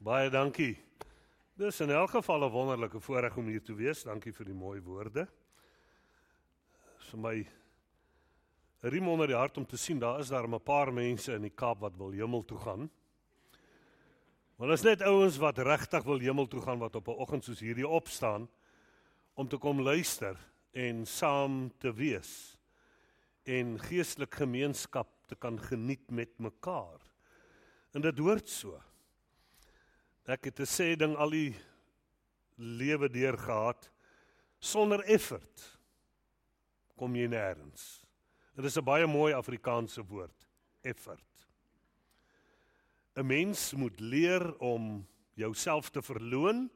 Baie dankie. Dis in elk geval 'n wonderlike voorreg om hier te wees. Dankie vir die mooi woorde. Vir my riem onder die hart om te sien daar is daar 'n paar mense in die Kaap wat wil hemel toe gaan. Maar is net ouens wat regtig wil hemel toe gaan wat op 'n oggend soos hierdie opstaan om te kom luister en saam te wees en geestelik gemeenskap te kan geniet met mekaar. En dit hoort so. Ek het 'n sê ding al die lewe deur gehad sonder effort kom jy nêrens. Dit is 'n baie mooi Afrikaanse woord, effort. 'n Mens moet leer om jouself te verloon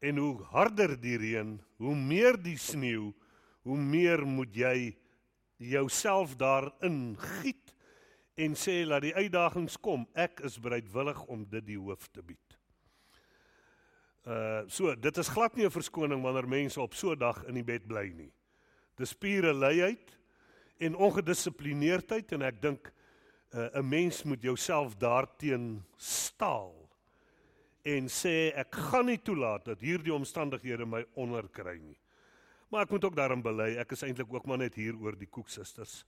en hoe harder die reën, hoe meer die sneeu, hoe meer moet jy jouself daarin giet en sê laat die uitdagings kom. Ek is bereidwillig om dit die hoof te bied. Uh so, dit is glad nie 'n verskoning wanneer mense op so 'n dag in die bed bly nie. Dis pure luiheid en ongedissiplineerdheid en ek dink 'n uh, mens moet jouself daarteen staal en sê ek gaan nie toelaat dat hierdie omstandighede my onderkry nie. Maar ek moet ook daarin bely, ek is eintlik ook maar net hier oor die koeksusters.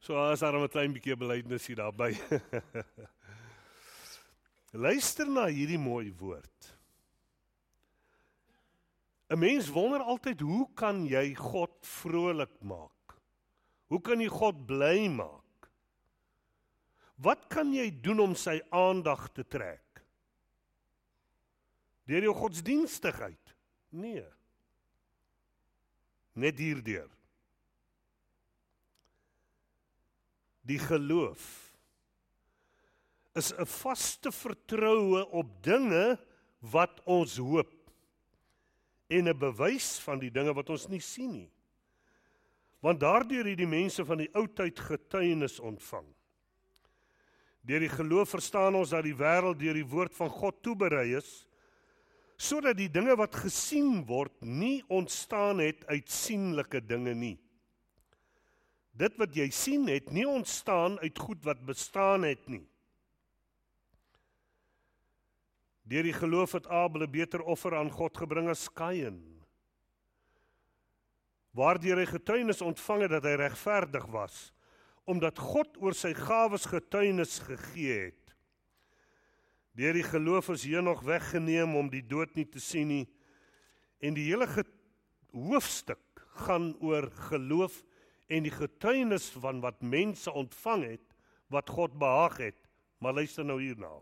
So as daar 'n klein bietjie belydenis hier daarby. Luister na hierdie mooi woord. 'n Mens wonder altyd hoe kan jy God vrolik maak? Hoe kan jy God bly maak? Wat kan jy doen om sy aandag te trek? Deur jou godsdienstigheid? Nee. Net hierdeur. Die geloof is 'n vaste vertroue op dinge wat ons hoop en 'n bewys van die dinge wat ons nie sien nie. Want daardeur het die mense van die ou tyd getuienis ontvang. Deur die geloof verstaan ons dat die wêreld deur die woord van God toeberei is sodat die dinge wat gesien word nie ontstaan het uit sienlike dinge nie. Dit wat jy sien het nie ontstaan uit goed wat bestaan het nie. Deur die geloof het Abel 'n beter offer aan God gebring as Kain. Waardeur hy getuienis ontvang het dat hy regverdig was, omdat God oor sy gawes getuienis gegee het. Deur die geloof is Henog weggeneem om die dood nie te sien nie en die hele hoofstuk gaan oor geloof en die getuienis van wat mense ontvang het wat God behaag het. Maar luister nou hierna.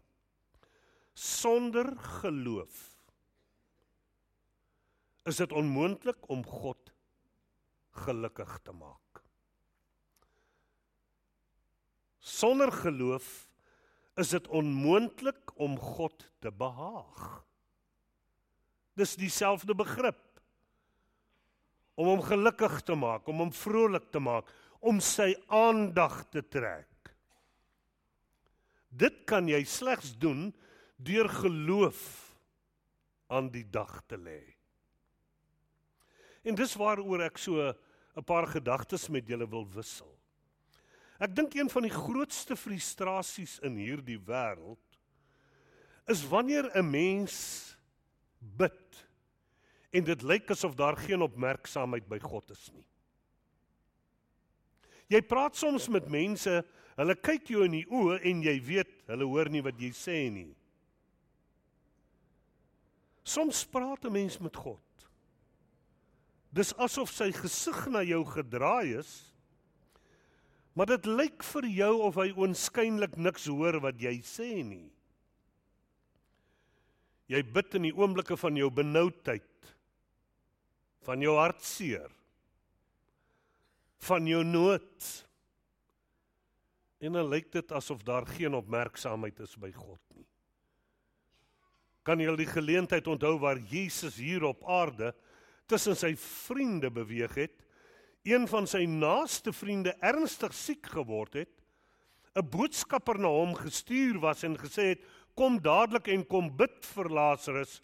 Sonder geloof is dit onmoontlik om God gelukkig te maak. Sonder geloof is dit onmoontlik om God te behaag. Dis dieselfde begrip om hom gelukkig te maak, om hom vrolik te maak, om sy aandag te trek. Dit kan jy slegs doen deur geloof aan die dag te lê. En dis waaroor ek so 'n paar gedagtes met julle wil wissel. Ek dink een van die grootste frustrasies in hierdie wêreld is wanneer 'n mens bid en dit lyk asof daar geen opmerksaamheid by God is nie. Jy praat soms met mense, hulle kyk jou in die oë en jy weet hulle hoor nie wat jy sê nie. Soms praat 'n mens met God. Dis asof sy gesig na jou gedraai is. Maar dit lyk vir jou of hy oënskynlik niks hoor wat jy sê nie. Jy bid in die oomblikke van jou benoudheid van jou hartseer. Van jou nood. En dan lyk dit asof daar geen opmerksaamheid is by God nie. Kan jy die geleentheid onthou waar Jesus hier op aarde tussen sy vriende beweeg het een van sy naaste vriende ernstig siek geword het 'n boodskapper na hom gestuur was en gesê het kom dadelik en kom bid vir Lazarus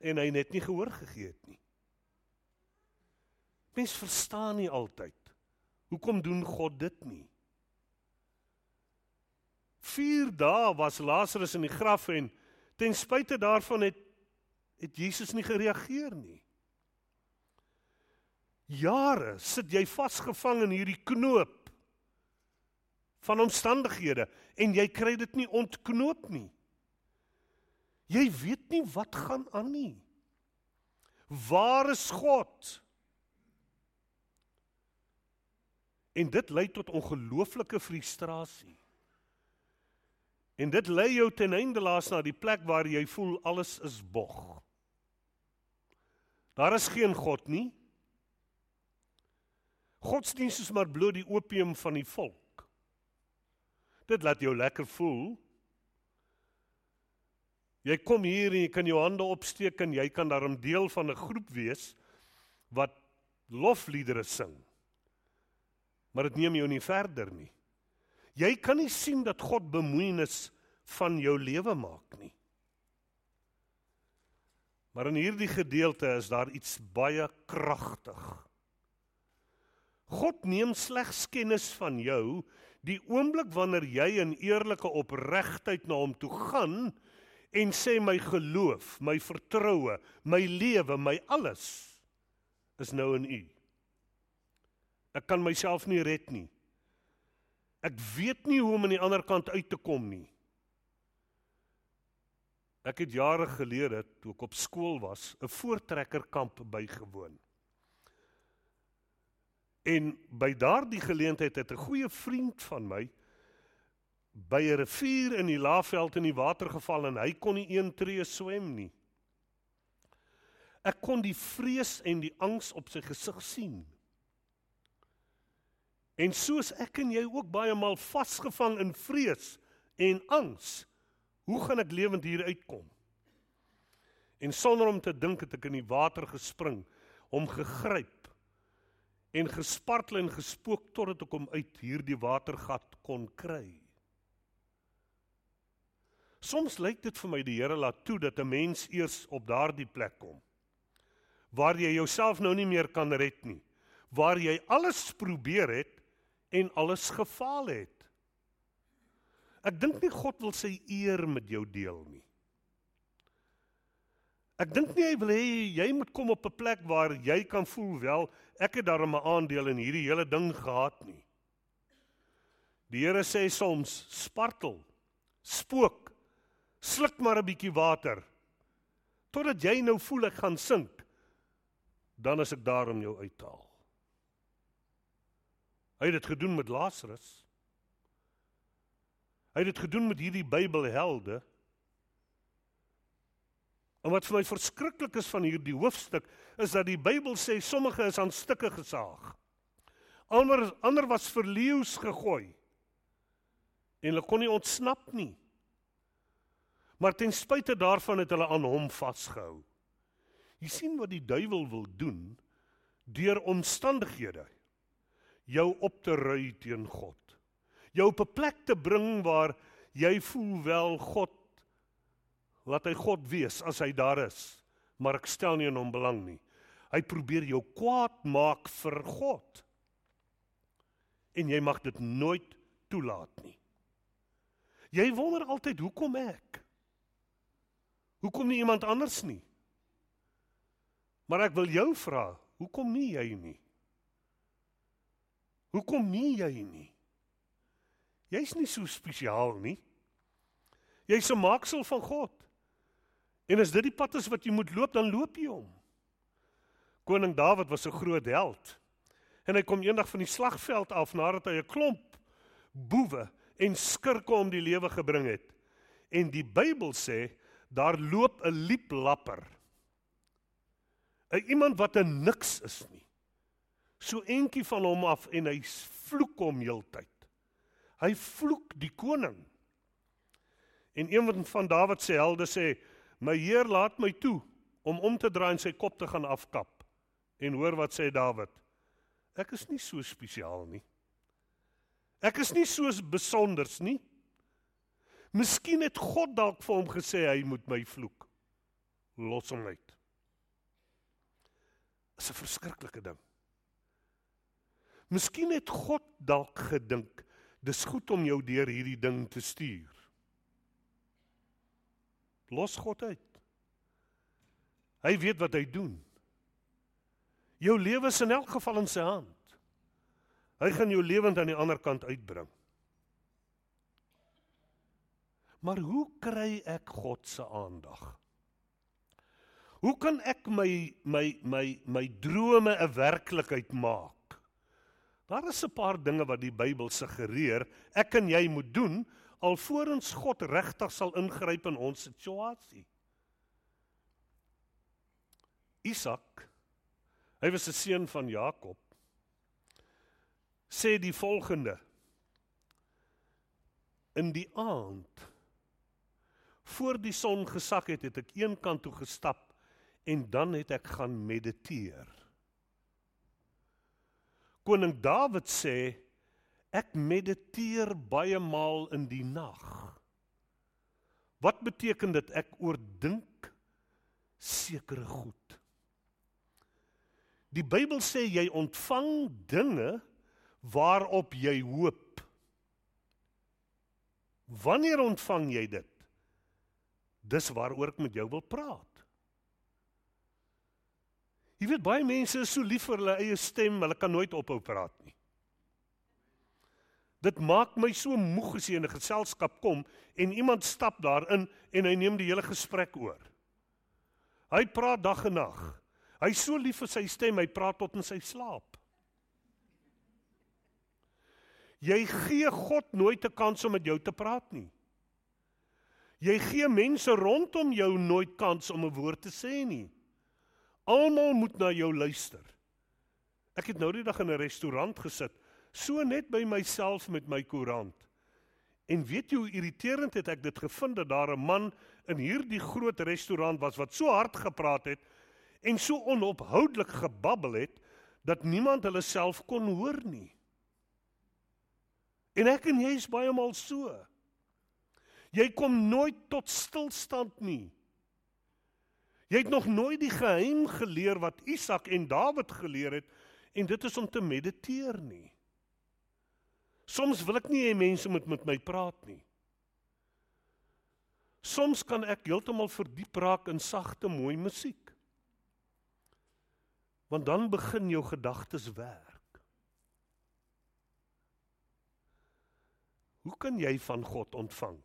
en hy net nie gehoor gegee het nie. Mens verstaan nie altyd hoekom doen God dit nie. 4 dae was Lazarus in die graf en ten spyte daarvan het het Jesus nie gereageer nie. Jare sit jy vasgevang in hierdie knoop van omstandighede en jy kry dit nie ontknoop nie. Jy weet nie wat gaan aan nie. Waar is God? En dit lei tot ongelooflike frustrasie. En dit lei jou ten einde laas na die plek waar jy voel alles is bog. Daar is geen God nie. Godsdienst is maar bloot die opium van die volk. Dit laat jou lekker voel. Jy kom hier en jy kan jou hande opsteek en jy kan daarom deel van 'n groep wees wat lofliedere sing. Maar dit neem jou nie verder nie. Jy kan nie sien dat God bemoeienis van jou lewe maak nie. Maar in hierdie gedeelte is daar iets baie kragtig. God neem slegs kennis van jou die oomblik wanneer jy in eerlike opregtheid na hom toe gaan en sê my geloof, my vertroue, my lewe, my alles is nou in U. Ek kan myself nie red nie. Ek weet nie hoe om aan die ander kant uit te kom nie. Ek het jare gelede toe ek op skool was, 'n voortrekkerkamp bygewoon. En by daardie geleentheid het 'n goeie vriend van my by 'n rivier in die Laagveld in die water geval en hy kon nie een tree swem nie. Ek kon die vrees en die angs op sy gesig sien. En soos ek en jy ook baie maal vasgevang in vrees en angs, hoe gaan ek lewend hier uitkom? En sonder om te dink het ek in die water gespring, hom gegryp en gespartel en gespook totdat ek hom uit hierdie watergat kon kry. Soms lyk dit vir my die Here laat toe dat 'n mens eers op daardie plek kom waar jy jouself nou nie meer kan red nie, waar jy alles probeer het en alles gefaal het. Ek dink nie God wil sy eer met jou deel nie. Ek dink nie hy wil hê jy moet kom op 'n plek waar jy kan voel wel ek het daarmee 'n aandeel in hierdie hele ding gehad nie. Die Here sê soms spartel, spook sluk maar 'n bietjie water. Totdat jy nou voel ek gaan sink dan is ek daar om jou uit te haal. Hy het dit gedoen met Lazarus. Hy het dit gedoen met hierdie Bybelhelde. En wat vir my verskriklik is van hierdie hoofstuk is dat die Bybel sê sommige is aan stukke gesaag. Ander ander was verleeu's gegooi. En hulle kon nie ontsnap nie Maar ten spyte daarvan het hulle aan hom vasgehou. Jy sien wat die duiwel wil doen deur omstandighede jou op te ry teen God. Jou op 'n plek te bring waar jy voel wel God laat hy God wees as hy daar is, maar ek stel nie in hom belang nie. Hy probeer jou kwaad maak vir God. En jy mag dit nooit toelaat nie. Jy wonder altyd hoekom ek? Hoekom nie iemand anders nie? Maar ek wil jou vra, hoekom nie jy nie? Hoekom nie jy nie? Jy's nie so spesiaal nie. Jy's 'n maaksel van God. En as dit die pad is wat jy moet loop, dan loop jy hom. Koning Dawid was 'n groot held. En hy kom eendag van die slagveld af nadat hy 'n klomp boewe en skurke om die lewe gebring het. En die Bybel sê daar loop 'n lieplapper. 'n Iemand wat 'n niks is nie. So entjie van hom af en hy vloek hom heeltyd. Hy vloek die koning. En een van Dawid se helde sê: "My Heer, laat my toe om om te draai en sy kop te gaan afkap." En hoor wat sê Dawid: "Ek is nie so spesiaal nie. Ek is nie so besonders nie." Miskien het God dalk vir hom gesê hy moet my vloek. Los hom uit. Dis 'n verskriklike ding. Miskien het God dalk gedink Dis goed om jou deur hierdie ding te stuur. Los God uit. Hy weet wat hy doen. Jou lewe is in elk geval in sy hand. Hy gaan jou lewend aan die ander kant uitbring. Maar hoe kry ek God se aandag? Hoe kan ek my my my my drome 'n werklikheid maak? Daar is 'n paar dinge wat die Bybel suggereer ek en jy moet doen alvorens God regtig sal ingryp in ons situasie. Isak, hy was 'n seun van Jakob. Sê die volgende: In die aand voor die son gesak het, het ek een kant toe gestap en dan het ek gaan mediteer. Koning Dawid sê ek mediteer baie maal in die nag. Wat beteken dit ek oordink sekere goed? Die Bybel sê jy ontvang dinge waarop jy hoop. Wanneer ontvang jy dit? Dis waaroor ek met jou wil praat. Jy weet baie mense is so lief vir hulle eie stem, hulle kan nooit ophou praat nie. Dit maak my so moeg as jy in 'n geselskap kom en iemand stap daarin en hy neem die hele gesprek oor. Hy praat dag en nag. Hy's so lief vir sy stem, hy praat tot in sy slaap. Jy gee God nooit 'n kans om met jou te praat nie. Jy gee mense rondom jou nooit kans om 'n woord te sê nie. Almal moet na jou luister. Ek het nou die dag in 'n restaurant gesit, so net by myself met my koerant. En weet jy hoe irriterend het ek dit gevind dat daar 'n man in hierdie groot restaurant was wat so hard gepraat het en so onophoudelik gebabbel het dat niemand hulle self kon hoor nie. En ek en jy is baie maal so. Jy kom nooit tot stilstand nie. Jy het nog nooit die geheim geleer wat Isak en Dawid geleer het en dit is om te mediteer nie. Soms wil ek nie hê mense moet met my praat nie. Soms kan ek heeltemal verdiep raak in sagte mooi musiek. Want dan begin jou gedagtes werk. Hoe kan jy van God ontvang?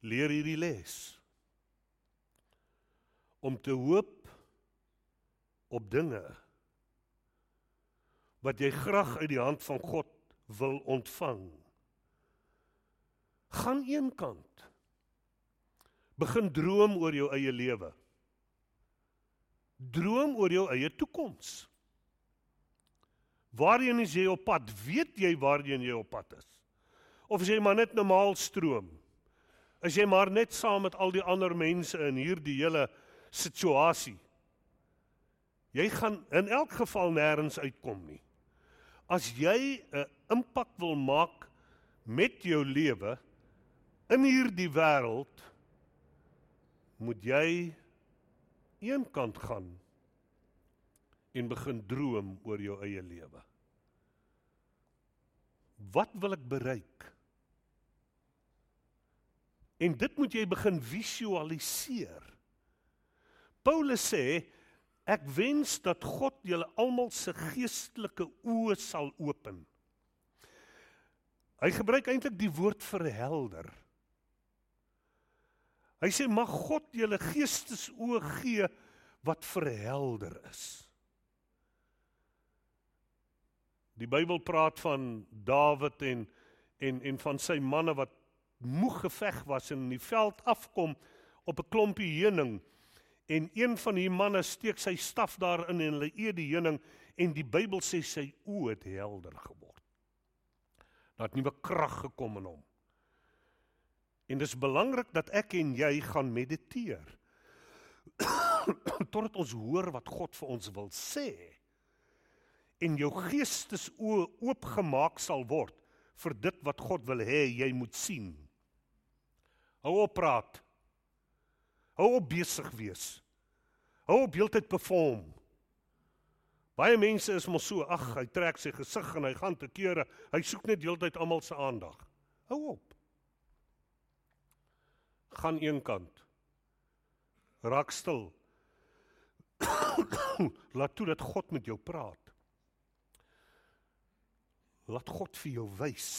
Leer hierdie les om te hoop op dinge wat jy graag uit die hand van God wil ontvang. Gaan een kant. Begin droom oor jou eie lewe. Droom oor jou eie toekoms. Waarheen is jy op pad? Weet jy waarheen jy op pad is? Of is jy maar net normaal stroom? Is jy maar net saam met al die ander mense in hierdie hele situasie. Jy gaan in elk geval nêrens uitkom nie. As jy 'n impak wil maak met jou lewe in hierdie wêreld, moet jy eenkant gaan en begin droom oor jou eie lewe. Wat wil ek bereik? En dit moet jy begin visualiseer. Paulus sê ek wens dat God julle almal se geestelike oë sal open. Hy gebruik eintlik die woord verhelder. Hy sê mag God julle geestesoë gee wat verhelder is. Die Bybel praat van Dawid en en en van sy manne wat moeg geveg was en in die veld afkom op 'n klompie heuning En een van die manne steek sy staf daarin en hulle eet die heuning en die Bybel sê sy oë het helder geword. Daar het nuwe krag gekom in hom. En dis belangrik dat ek en jy gaan mediteer. Totdat ons hoor wat God vir ons wil sê en jou geestesoë oopgemaak sal word vir dit wat God wil hê jy moet sien. Hou op praat. Hou op besig wees. Hou op heeltyd perform. Baie mense is mos so, ag, hy trek sy gesig en hy gaan te kere. Hy soek net heeltyd almal se aandag. Hou op. Gaan een kant. Raak stil. Laat toe dat God met jou praat. Laat God vir jou wys.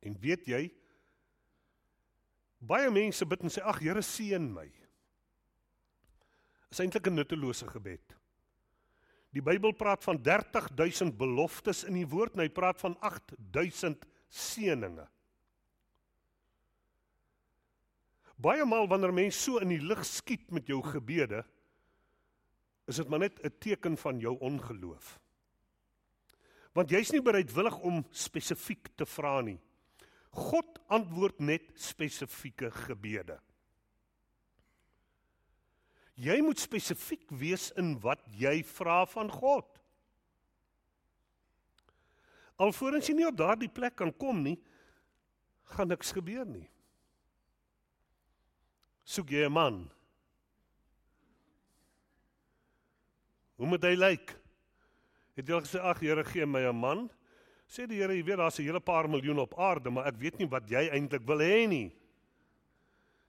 En weet jy, baie mense bid en sê ag Here seën my. Is eintlik 'n nuttelose gebed. Die Bybel praat van 30000 beloftes in die woord en hy praat van 8000 seëninge. Baie maal wanneer mense so in die lig skiet met jou gebede, is dit maar net 'n teken van jou ongeloof. Want jy's nie bereidwillig om spesifiek te vra nie. God antwoord net spesifieke gebede. Jy moet spesifiek wees in wat jy vra van God. Alvorens jy nie op daardie plek kan kom nie, gaan niks gebeur nie. Soek jy 'n man? Hoe moet hy lyk? Het jy al gesê ag Here gee my 'n man? Sê die Here, jy weet daar's 'n hele paar miljoen op aarde, maar ek weet nie wat jy eintlik wil hê nie.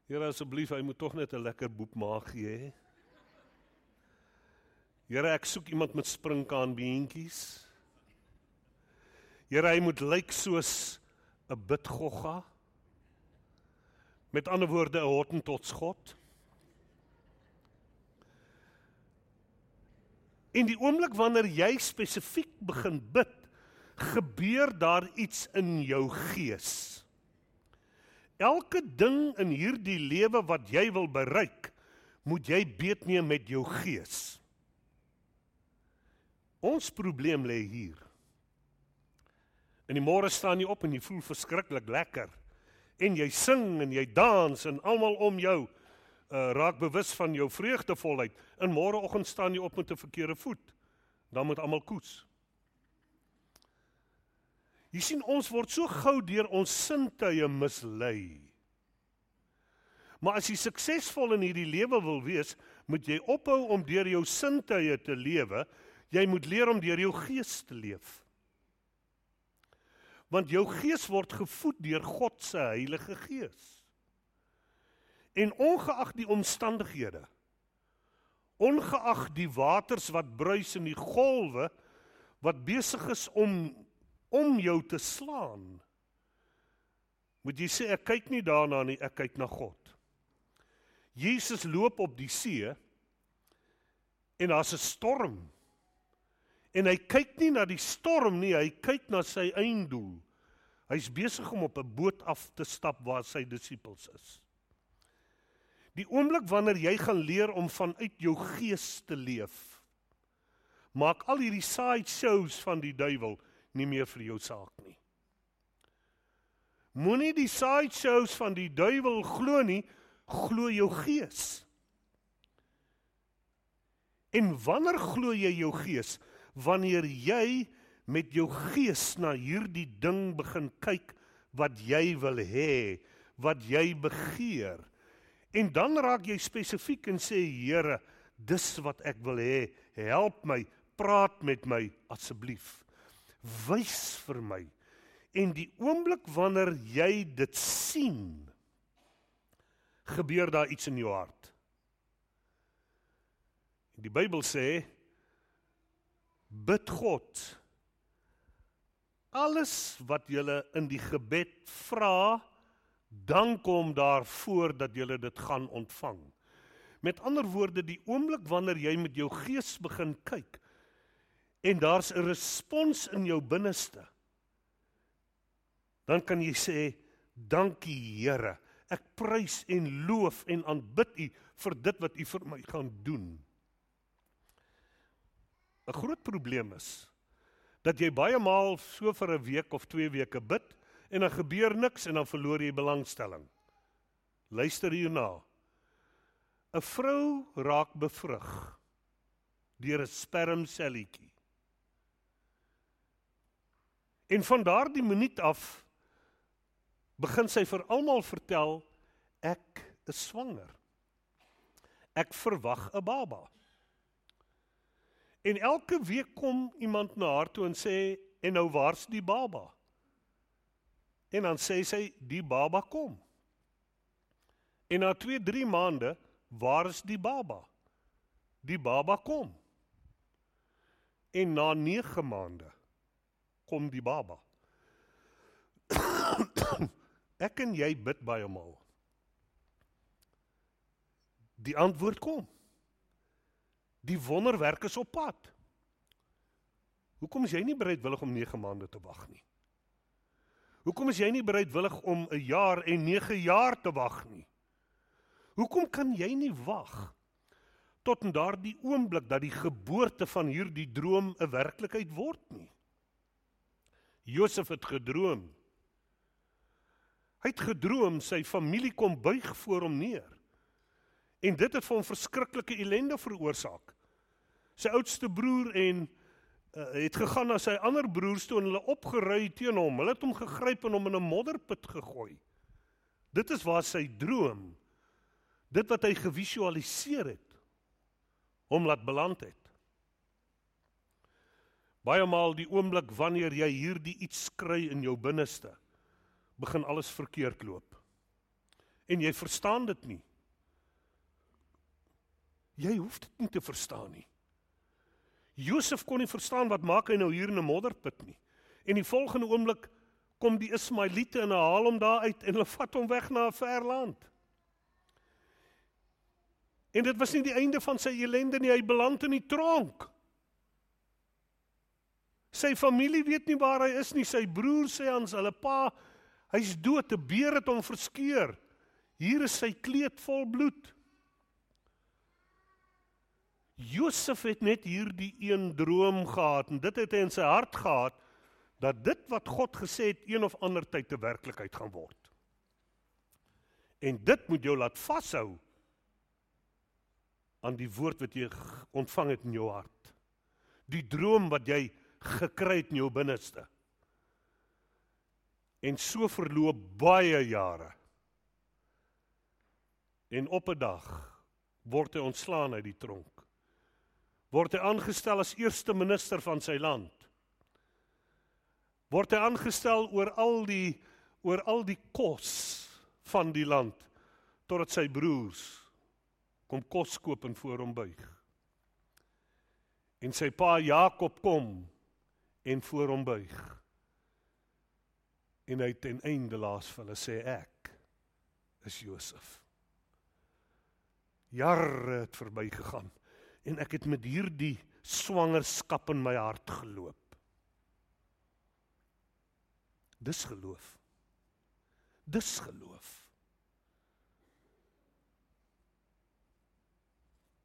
Here asseblief, hy moet tog net 'n lekker boep maag hê. Here, ek soek iemand met springkaan beentjies. Here, hy moet lyk soos 'n bidgogga. Met ander woorde, 'n hottentotsgod. In die oomblik wanneer jy spesifiek begin bid, gebeur daar iets in jou gees. Elke ding in hierdie lewe wat jy wil bereik, moet jy beetneem met jou gees. Ons probleem lê hier. In die môre staan jy op en jy voel verskriklik lekker en jy sing en jy dans en almal om jou uh, raak bewus van jou vreugdevolheid. In môreoggend staan jy op met 'n verkeerde voet. Dan moet almal koes. Jy sien ons word so gou deur ons sintuie mislei. Maar as jy suksesvol in hierdie lewe wil wees, moet jy ophou om deur jou sintuie te lewe. Jy moet leer om deur jou gees te leef. Want jou gees word gevoed deur God se Heilige Gees. En ongeag die omstandighede, ongeag die waters wat bruis in die golwe wat besig is om om jou te slaan, moet jy sê ek kyk nie daarna nie, ek kyk na God. Jesus loop op die see en daar's 'n storm. En hy kyk nie na die storm nie, hy kyk na sy einddoel. Hy's besig om op 'n boot af te stap waar sy disippels is. Die oomblik wanneer jy gaan leer om vanuit jou gees te leef, maak al hierdie side shows van die duiwel nie meer vir jou saak nie. Moenie die side shows van die duiwel glo nie, glo jou gees. En wanneer glo jy jou gees? Wanneer jy met jou gees na hierdie ding begin kyk wat jy wil hê, wat jy begeer En dan raak jy spesifiek en sê Here, dis wat ek wil hê. Help my, praat met my asseblief. Wys vir my. En die oomblik wanneer jy dit sien, gebeur daar iets in jou hart. Die Bybel sê bid God alles wat jy in die gebed vra dan kom daar voor dat jy dit gaan ontvang. Met ander woorde, die oomblik wanneer jy met jou gees begin kyk en daar's 'n respons in jou binneste, dan kan jy sê, "Dankie Here. Ek prys en loof en aanbid U vir dit wat U vir my gaan doen." 'n Groot probleem is dat jy baie maal so vir 'n week of 2 weke bid en dan gebeur niks en dan verloor jy belangstelling. Luister hierna. 'n Vrou raak bevrug deur 'n spermselletjie. En van daardie minuut af begin sy vir almal vertel ek is swanger. Ek verwag 'n baba. En elke week kom iemand na haar toe en sê en nou waar's die baba? En dan sê sy die baba kom. En na 2-3 maande, waar is die baba? Die baba kom. En na 9 maande kom die baba. Ek en jy bid baie maal. Die antwoord kom. Die wonderwerk is op pad. Hoekom is jy nie bereidwillig om 9 maande te wag nie? Hoekom is jy nie bereidwillig om 'n jaar en 9 jaar te wag nie? Hoekom kan jy nie wag tot in daardie oomblik dat die geboorte van hierdie droom 'n werklikheid word nie? Josef het gedroom. Hy het gedroom sy familie kom buig voor hom neer. En dit het vir hom verskriklike ellende veroorsaak. Sy oudste broer en uh, het gegaan na sy ander broers toe en hulle opgeruy teen hom. Hulle het hom gegryp en hom in 'n modderput gegooi. Dit is waar sy droom, dit wat hy gevisualiseer het, hom laat beland het. Baie maal die oomblik wanneer jy hierdie iets kry in jou binneste, begin alles verkeerd loop. En jy verstaan dit nie. Jy hoef dit nie te verstaan nie. Josef kon nie verstaan wat maak hy nou hier in 'n modderput nie. En die volgende oomblik kom die Ismaeliete en haal hom daar uit en hulle vat hom weg na 'n ver land. En dit was nie die einde van sy ellende nie, hy beland in die tronk. Sy familie weet nie waar hy is nie, sy broer sê aan hulle pa, hy's dood, 'n beer het hom verskeur. Hier is sy kleed vol bloed. Josef het net hierdie een droom gehad en dit het hy in sy hart gehad dat dit wat God gesê het een of ander tyd te werklikheid gaan word. En dit moet jou laat vashou aan die woord wat jy ontvang het in jou hart. Die droom wat jy gekry het in jou binneste. En so verloop baie jare. En op 'n dag word hy ontslaan uit die tronk word hy aangestel as eerste minister van sy land. Word hy aangestel oor al die oor al die kos van die land totdat sy broers kom kos koop en voor hom buig. En sy pa Jakob kom en voor hom buig. En hy ten einde laas vir hulle sê ek is Josef. Jare het verbygegaan en ek het met hierdie swangerskap in my hart geloop. Dis geloof. Dis geloof.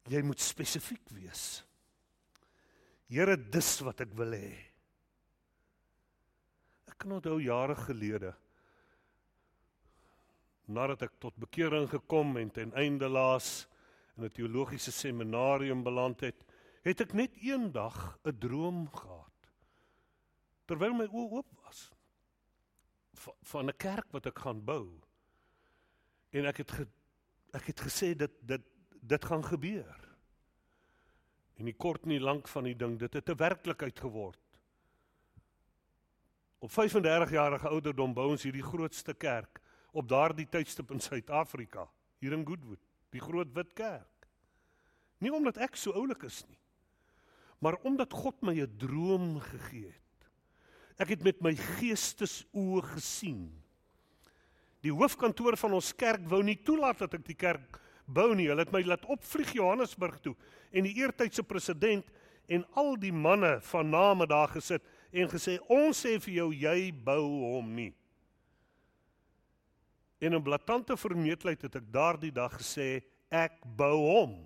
Jy moet spesifiek wees. Here, dis wat ek wil hê. Ek kan onthou jare gelede nadat ek tot bekering gekom en ten einde laas in 'n teologiese seminarium beland het, het ek net eendag 'n een droom gehad. Terwyl my oë oop was van 'n kerk wat ek gaan bou. En ek het ge, ek het gesê dit dit dit gaan gebeur. En die kort en die lank van die ding, dit het 'n werklikheid geword. Op 35 jarige ouderdom bou ons hierdie grootste kerk op daardie tydstip in Suid-Afrika, hier in Goodwood die groot wit kerk. Nie omdat ek so oulik is nie, maar omdat God my 'n droom gegee het. Ek het met my geestesoë gesien. Die hoofkantoor van ons kerk wou nie toelaat dat ek die kerk bou nie. Hulle het my laat opvlieg Johannesburg toe en die eertydse president en al die manne van name daar gesit en gesê ons sê vir jou jy bou hom nie. In blaatante vermeetheid het ek daardie dag gesê ek bou hom.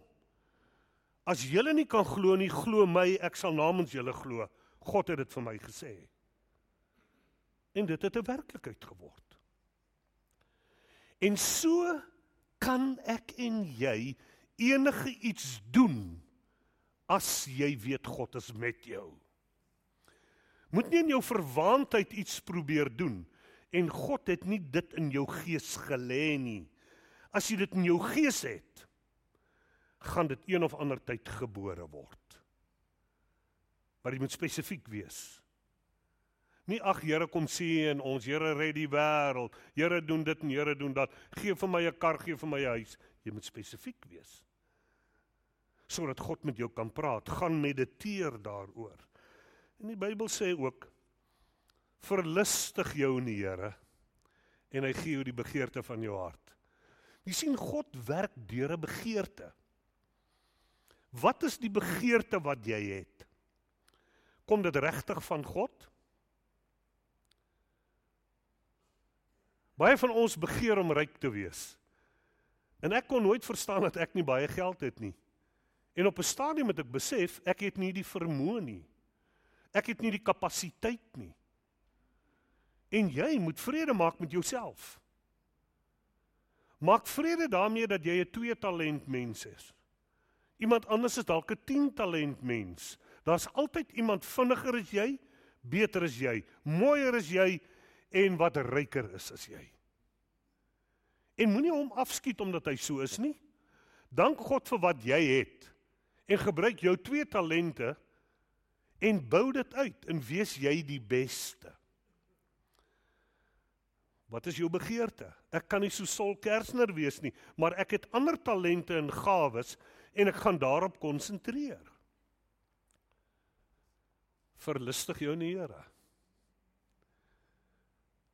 As julle nie kan glo nie, glo my, ek sal namens julle glo. God het dit vir my gesê. En dit het 'n werklikheid geword. En so kan ek en jy enige iets doen as jy weet God is met jou. Moet nie in jou verwaandheid iets probeer doen en God het nie dit in jou gees gelê nie. As jy dit in jou gees het, gaan dit een of ander tyd gebore word. Maar jy moet spesifiek wees. Nie ag Here kom sien en ons Here red die wêreld. Here doen dit en Here doen dat. Gee vir my 'n kar, gee vir my 'n huis. Jy moet spesifiek wees. Sodat God met jou kan praat. Gaan mediteer daaroor. En die Bybel sê ook verlustig jou in die Here en hy gee jou die begeerte van jou hart. Jy sien God werk deur 'n begeerte. Wat is die begeerte wat jy het? Kom dit regtig van God? Baie van ons begeer om ryk te wees. En ek kon nooit verstaan dat ek nie baie geld het nie. En op 'n stadium het ek besef ek het nie die vermoë nie. Ek het nie die kapasiteit nie. En jy moet vrede maak met jouself. Maak vrede daarmee dat jy 'n twee talent mens is. Iemand anders is dalk 'n 10 talent mens. Daar's altyd iemand vinniger as jy, beter as jy, mooier as jy en wat ryker is as jy. En moenie hom afskiet omdat hy so is nie. Dank God vir wat jy het en gebruik jou twee talente en bou dit uit en wees jy die beste. Wat is jou begeerte? Ek kan nie so Sol Kersner wees nie, maar ek het ander talente en gawes en ek gaan daarop konsentreer. Verlustig jou in die Here.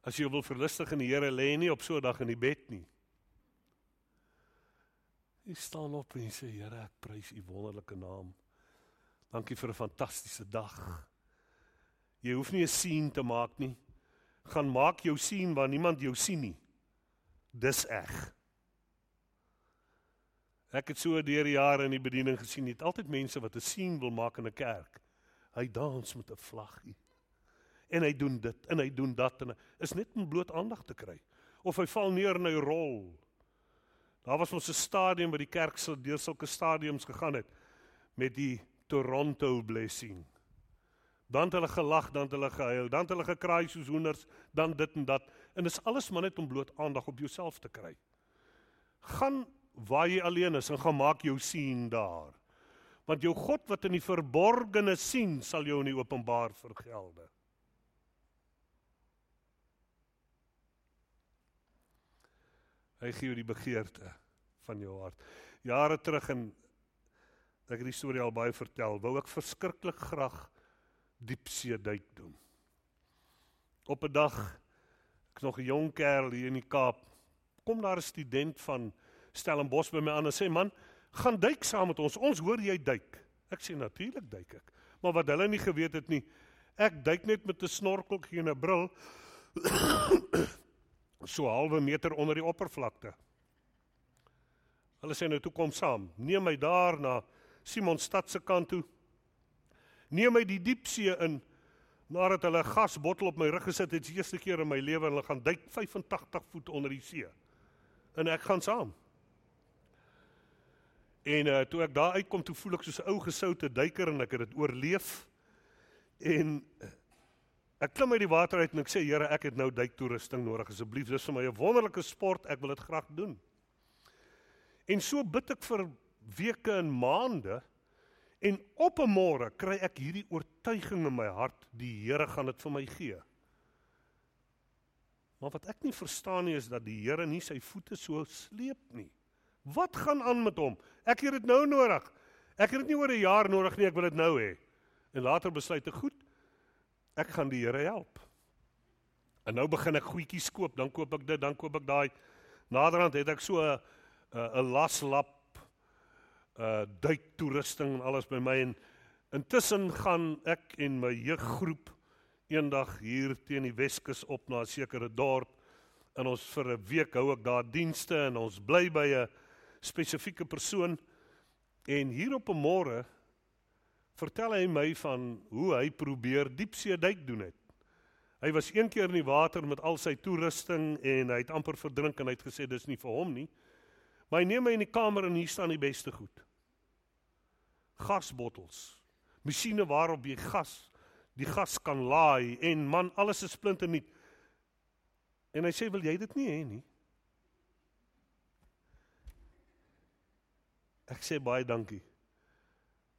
As jy wil verlustig in die Here, lê nie op so 'n dag in die bed nie. Jy staan op en sê Here, ek prys U wonderlike naam. Dankie vir 'n fantastiese dag. Jy hoef nie 'n sien te maak nie. Gaan maak jou sien waar niemand jou sien nie. Dis eg. Ek het so deur die jare in die bediening gesien, het altyd mense wat 'n sien wil maak in 'n kerk. Hy dans met 'n vlaggie en hy doen dit en hy doen dat en is net om bloot aandag te kry of hy val neer in 'n rol. Daar was ons 'n stadium by die kerk se deur sulke stadiums gegaan het met die Toronto blessing. Dan het hulle gelag, dan het hulle gehuil, dan het hulle gekraai soos hoenders, dan dit en dat en dis alles maar net om bloot aandag op jouself te kry. Gaan waar jy alleen is en gaan maak jou sien daar. Want jou God wat in die verborgene sien, sal jou in die openbaar vergelde. Hy gee jou die begeerte van jou hart. Jare terug en ek het die storie al baie vertel, wou ek verskriklik graag diepsee duik doen. Op 'n dag ek nog 'n jong kerel hier in die Kaap, kom daar 'n student van Stellenbosch by my aan en sê man, gaan duik saam met ons. Ons hoor jy duik. Ek sê natuurlik duik ek. Maar wat hulle nie geweet het nie, ek duik net met 'n snorkeltjie en 'n bril so halwe meter onder die oppervlakte. Hulle sê nou toe kom saam. Neem my daar na Simonstad se kant toe. Neem my die diepsee in. Nadat hulle 'n gasbottel op my rug gesit het, die eerste keer in my lewe en hulle gaan duik 85 voet onder die see. En ek gaan saam. En uh, toe ek daar uitkom, toe voel ek soos 'n ou gesoute duiker en ek het dit oorleef. En uh, Ek klim uit die water uit en ek sê Here, ek het nou duiktoerusting nodig asseblief. Dis vir my 'n wonderlike sport. Ek wil dit graag doen. En so bid ek vir weke en maande en op 'n môre kry ek hierdie oortuiging in my hart, die Here gaan dit vir my gee. Maar wat ek nie verstaan nie is dat die Here nie sy voete so sleep nie. Wat gaan aan met hom? Ek het dit nou nodig. Ek het dit nie oor 'n jaar nodig nie, ek wil dit nou hê. En later besluit ek goed, ek gaan die Here help. En nou begin ek goedjies koop, dan koop ek dit, dan koop ek daai. Naderhand het ek so 'n 'n laslap uh duik toerusting en alles by my en intussen gaan ek en my jeuggroep eendag hier teen die Weskus op na 'n sekere dorp en ons vir 'n week hou ek daar dienste en ons bly by 'n spesifieke persoon en hier op 'n môre vertel hy my van hoe hy probeer diepsee duik doen het. Hy was een keer in die water met al sy toerusting en hy het amper verdrink en hy het gesê dis nie vir hom nie. Maar hy neem my in die kamer en hier staan die beste goed. Gasbottels. Masjiene waarop jy gas die gas kan laai en man alles is splinternuut. En hy sê wil jy dit nie hê nie? Ek sê baie dankie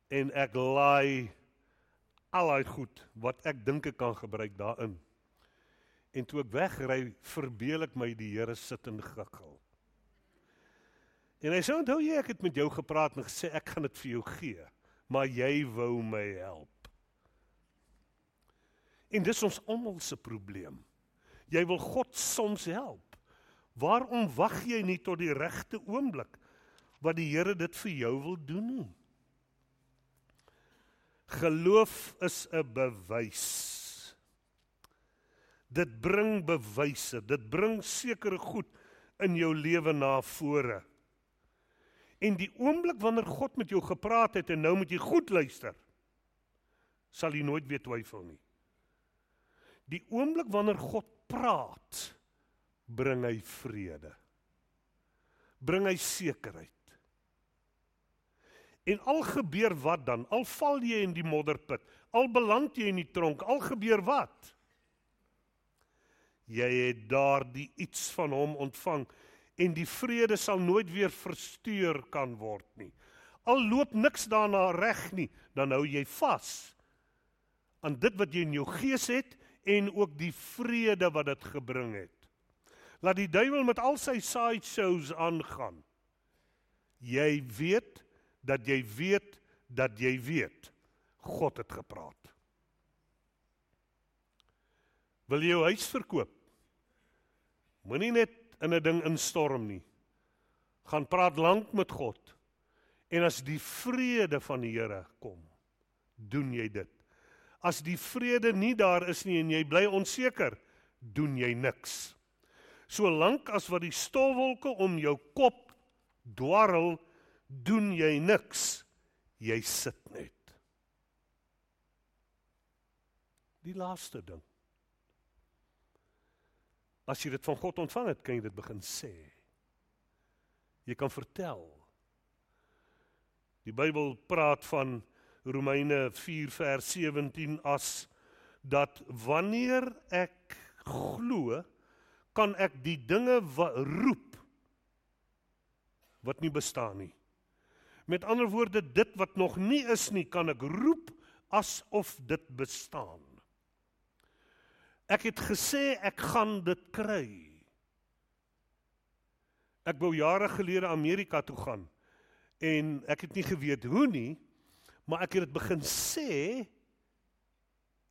en ek laai al daai goed wat ek dink ek kan gebruik daarin. En toe ek wegry, verbeel ek my die Here sit en giggel. En hy sê onthou jy ek het met jou gepraat en gesê ek gaan dit vir jou gee, maar jy wou my help. En dis ons almal se probleem. Jy wil God soms help. Waarom wag jy nie tot die regte oomblik wat die Here dit vir jou wil doen nie? Geloof is 'n bewys. Dit bring bewyse, dit bring sekere goed in jou lewe na vore. En die oomblik wanneer God met jou gepraat het en nou moet jy goed luister, sal jy nooit weer twyfel nie. Die oomblik wanneer God praat, bring hy vrede. Bring hy sekerheid. En al gebeur wat dan? Al val jy in die modderput, al beland jy in die tronk, al gebeur wat? Jy het daardie iets van hom ontvang en die vrede sal nooit weer versteur kan word nie. Al loop niks daarna reg nie, dan hou jy vas aan dit wat jy in jou gees het en ook die vrede wat dit gebring het. Laat die duiwel met al sy side shows aangaan. Jy weet dat jy weet dat jy weet God het gepraat. Wil jy jou huis verkoop? Moenie net in 'n ding instorm nie. Gaan praat lank met God. En as die vrede van die Here kom, doen jy dit. As die vrede nie daar is nie en jy bly onseker, doen jy niks. Solank as wat die stofwolke om jou kop dwarrel, doen jy niks. Jy sit net. Die laaste ding. As jy dit van God ontvang het, kan jy dit begin sê. Jy kan vertel. Die Bybel praat van Romeine 4 vers 17 as dat wanneer ek glo, kan ek die dinge wat roep wat nie bestaan nie. Met ander woorde, dit wat nog nie is nie, kan ek roep asof dit bestaan. Ek het gesê ek gaan dit kry. Ek wou jare gelede Amerika toe gaan en ek het nie geweet hoe nie, maar ek het dit begin sê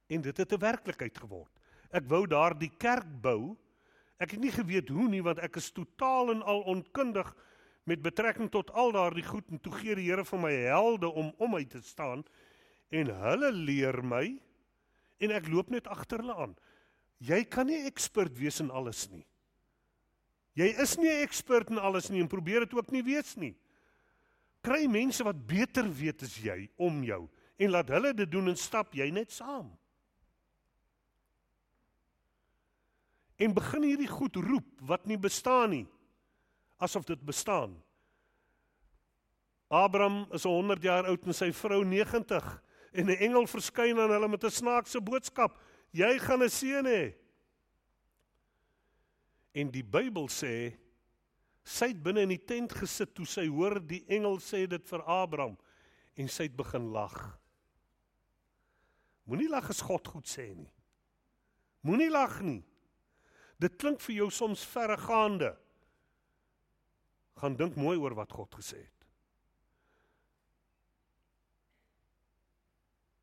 en dit het 'n werklikheid geword. Ek wou daar die kerk bou. Ek het nie geweet hoe nie want ek is totaal en al onkundig met betrekking tot al daardie goed en toe gee die Here vir my helde om om my te staan en hulle leer my en ek loop net agter hulle aan. Jy kan nie ekspert wees in alles nie. Jy is nie 'n ekspert in alles nie en probeer dit ook nie wees nie. Kry mense wat beter weet as jy om jou en laat hulle dit doen en stap jy net saam. En begin hierdie goed roep wat nie bestaan nie asof dit bestaan. Abraham is 100 jaar oud en sy vrou 90 en 'n engel verskyn aan hulle met 'n snaakse boodskap jy gaan 'n seun hê. En die Bybel sê sy het binne in die tent gesit toe sy hoor die engel sê dit vir Abraham en sy het begin lag. Moenie lag as God goed sê nie. Moenie lag nie. Dit klink vir jou soms verregaande. Gaan dink mooi oor wat God gesê het.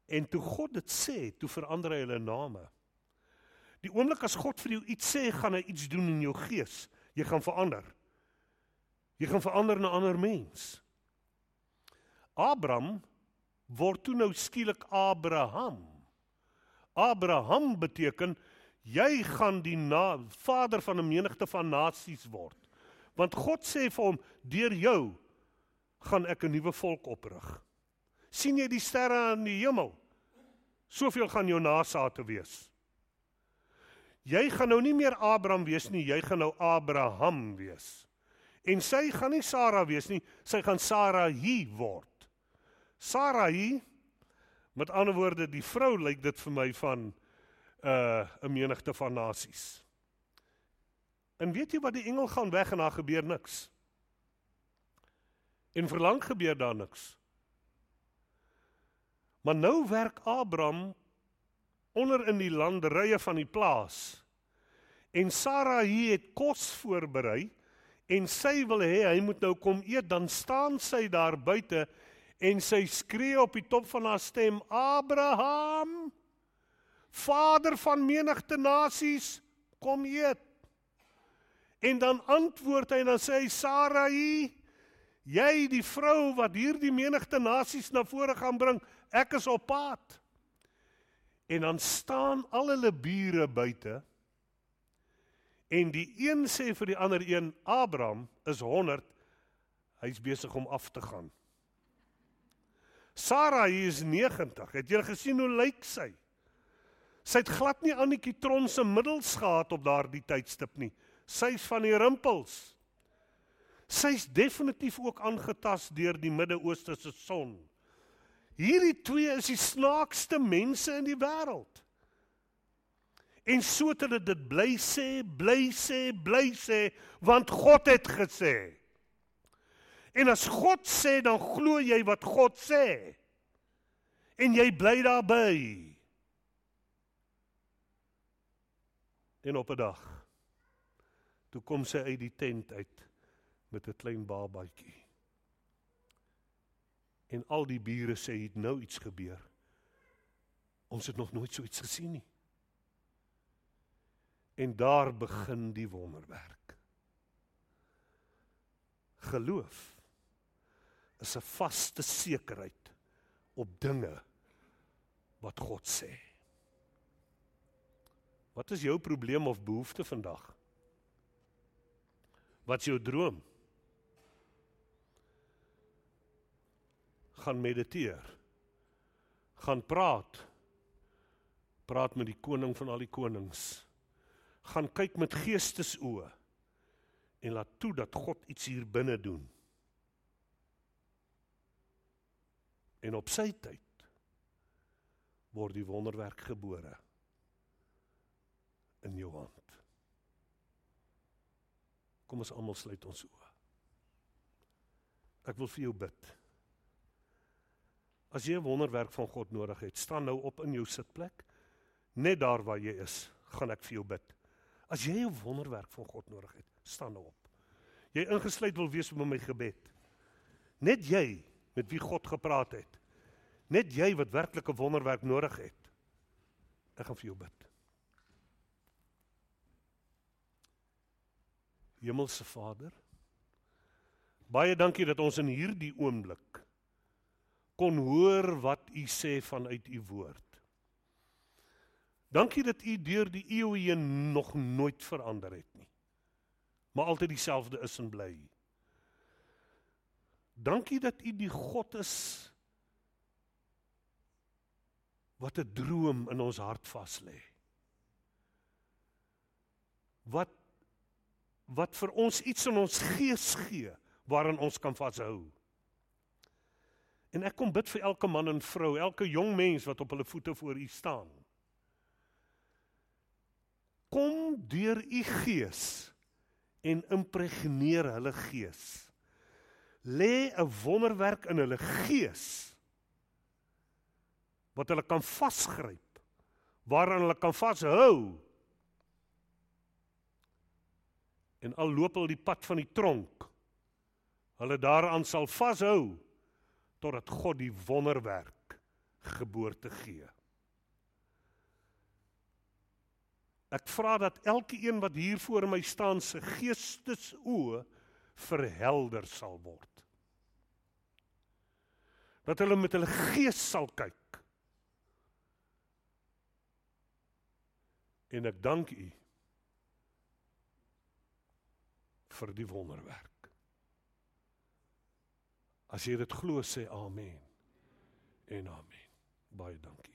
En toe God dit sê, toe verander hy hulle name. Die oomblik as God vir jou iets sê, gaan hy iets doen in jou gees. Jy gaan verander. Jy gaan verander na 'n ander mens. Abraham word toe nou skielik Abraham. Abraham beteken jy gaan die na, vader van 'n menigte van nasies word. Want God sê vir hom deur jou gaan ek 'n nuwe volk oprig sien jy die sterre in die hemel? Soveel gaan jou nageslagte wees. Jy gaan nou nie meer Abraham wees nie, jy gaan nou Abraham wees. En sy gaan nie Sara wees nie, sy gaan Sarai word. Sarai met ander woorde die vrou lyk dit vir my van 'n uh, 'n menigte van nasies. En weet jy wat die engel gaan weg en daar gebeur niks. En verlang gebeur daar niks. Maar nou werk Abraham onder in die landerye van die plaas. En Sara hier het kos voorberei en sy wil hê hy moet nou kom eet, dan staan sy daar buite en sy skree op die top van haar stem: "Abraham, Vader van menigte nasies, kom eet." En dan antwoord hy en dan sê hy: "Sarai, jy die vrou wat hierdie menigte nasies na vore gaan bring, ek is op pad." En dan staan al hulle bure buite. En die een sê vir die ander een, Abraham is 100, hy's besig om af te gaan. Sara is 90. Het jy gesien hoe lyk sy? Sy het glad nie Annetjie Tron se middels gehad op daardie tydstip nie. Sy's van die rimpels. Sy's definitief ook aangetast deur die Midde-Ooste se son. Hierdie twee is die snaakste mense in die wêreld. En so het hulle dit bly sê, bly sê, bly sê, want God het gesê. En as God sê, dan glo jy wat God sê. En jy bly daarby. En op 'n dag toe kom sy uit die tent uit met 'n klein babatjie. En al die bure sê het nou iets gebeur. Ons het nog nooit so iets gesien nie. En daar begin die wonderwerk. Geloof is 'n vaste sekerheid op dinge wat God sê. Wat is jou probleem of behoefte vandag? Wat is jou droom? Gaan mediteer. Gaan praat. Praat met die koning van al die konings. Gaan kyk met geestesoë en laat toe dat God iets hier binne doen. En op sy tyd word die wonderwerk gebore in jou hand. Kom ons almal sluit ons oë. Ek wil vir jou bid. As jy 'n wonderwerk van God nodig het, staan nou op in jou sitplek. Net daar waar jy is, gaan ek vir jou bid. As jy 'n wonderwerk van God nodig het, staan nou op. Jy ingesluit wil wees met my gebed. Net jy met wie God gepraat het. Net jy wat werklik 'n wonderwerk nodig het. Ek gaan vir jou bid. Hemelse Vader, baie dankie dat ons in hierdie oomblik kon hoor wat u sê vanuit u woord. Dankie dat u deur die eeue heen nog nooit verander het nie. Maar altyd dieselfde is en bly. Dankie dat u die God is wat 'n droom in ons hart vas lê. Wat wat vir ons iets in ons gees gee waarin ons kan vashou. En ek kom bid vir elke man en vrou, elke jong mens wat op hulle voete voor U staan. Kom deur U Gees en impregneer hulle gees. Lê 'n wonderwerk in hulle gees wat hulle kan vasgryp, waaraan hulle kan vashou. En al loop hulle die pad van die tronk, hulle daaraan sal vashou totdat God die wonderwerk geboorte gee. Ek vra dat elke een wat hier voor my staan se geestesoë verhelder sal word. Dat hulle met hulle gees sal kyk. En ek dank U vir die wonderwerk. As jy dit glo sê amen. En amen. Baie dankie.